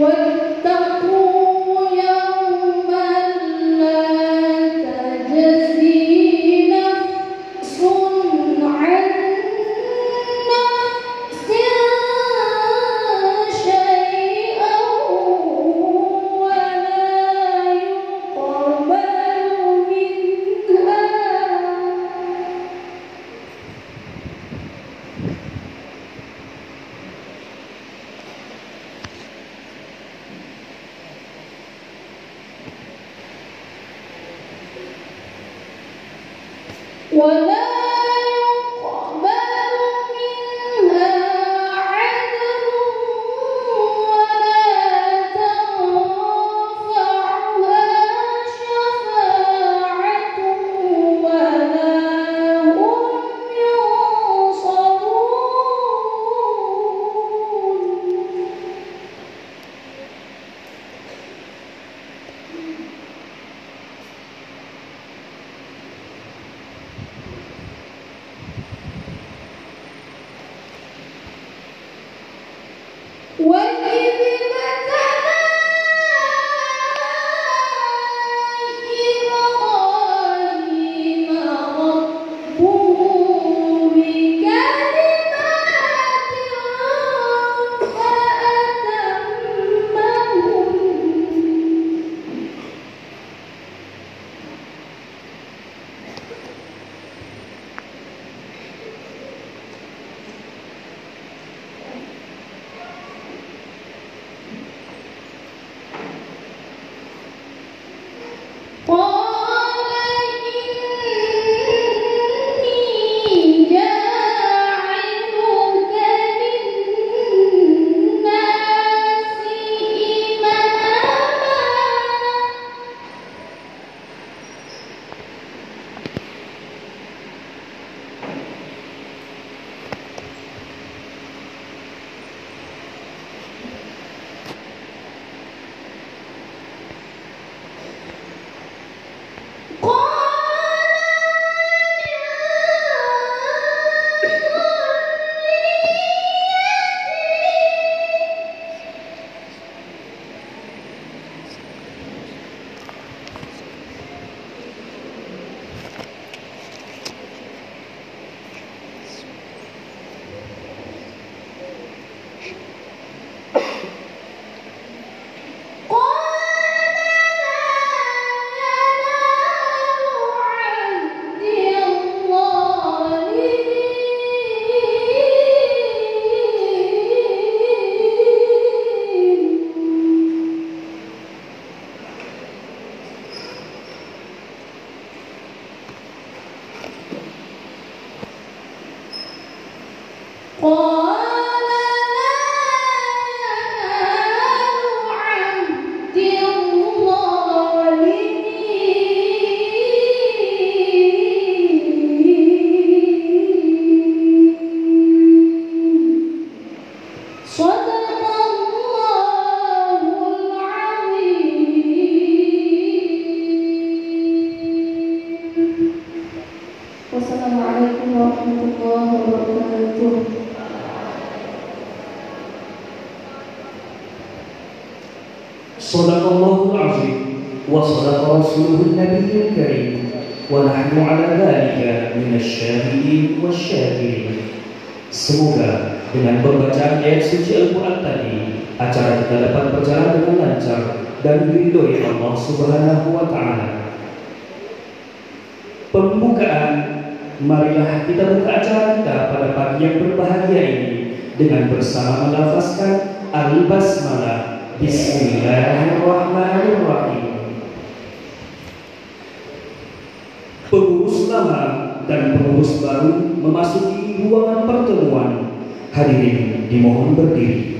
واتقوا 我们 ونحن على ذلك من الشاهدين والشاكرين Semoga dengan pembacaan ayat suci Al-Quran tadi Acara kita dapat berjalan dengan lancar Dan diridhoi Allah Subhanahu wa Ta'ala. Pembukaan Marilah kita buka acara kita pada pagi yang berbahagia ini Dengan bersama melafazkan Al-Basmalah. Bismillahirrahmanirrahim. Dan pengurus baru memasuki ruangan pertemuan. Hadirin dimohon berdiri.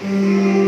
Hum.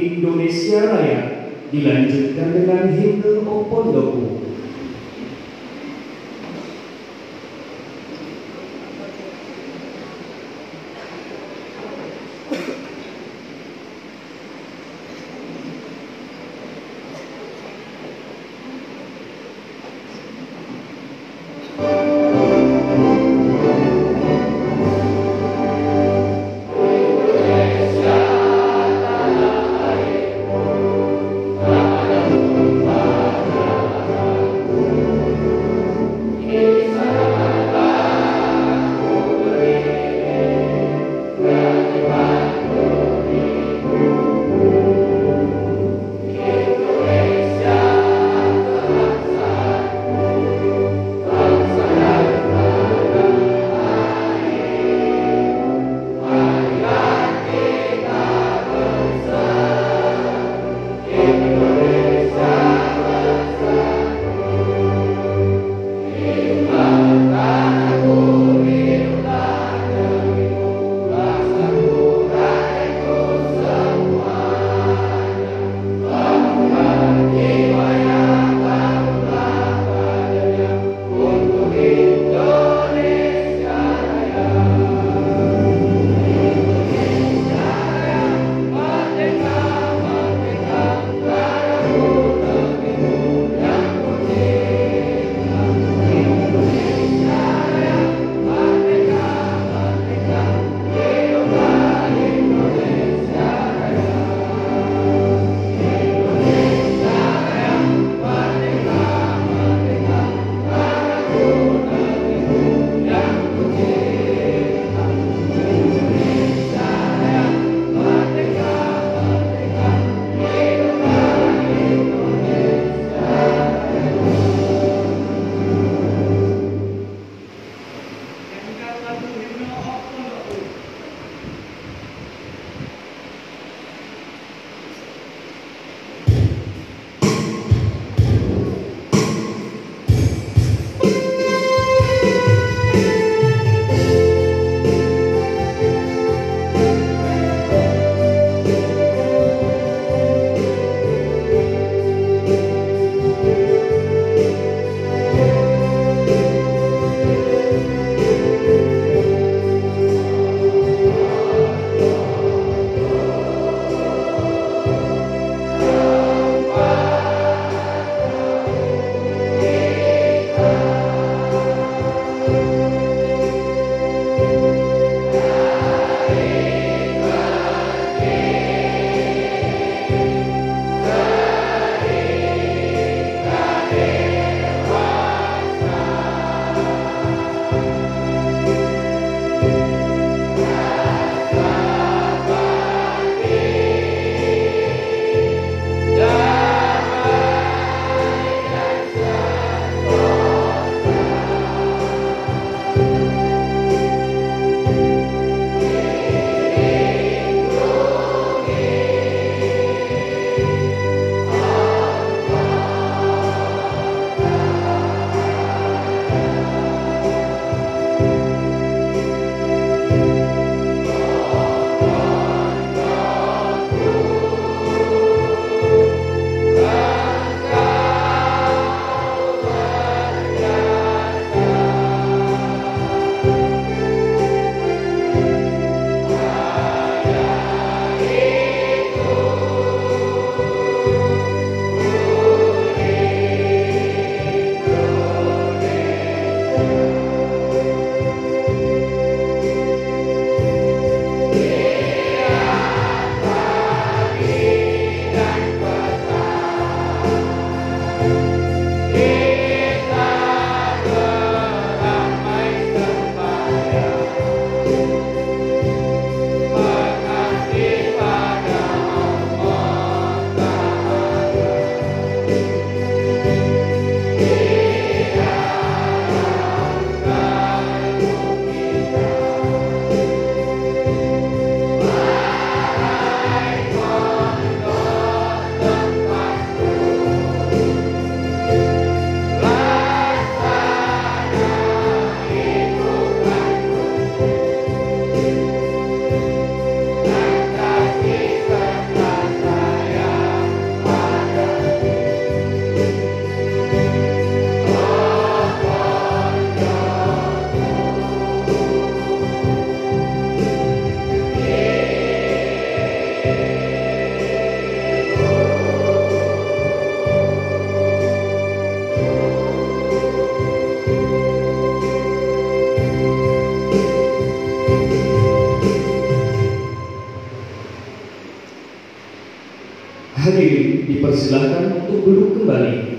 Indonesia Raya dilanjutkan dengan hadirin dipersilakan untuk duduk kembali.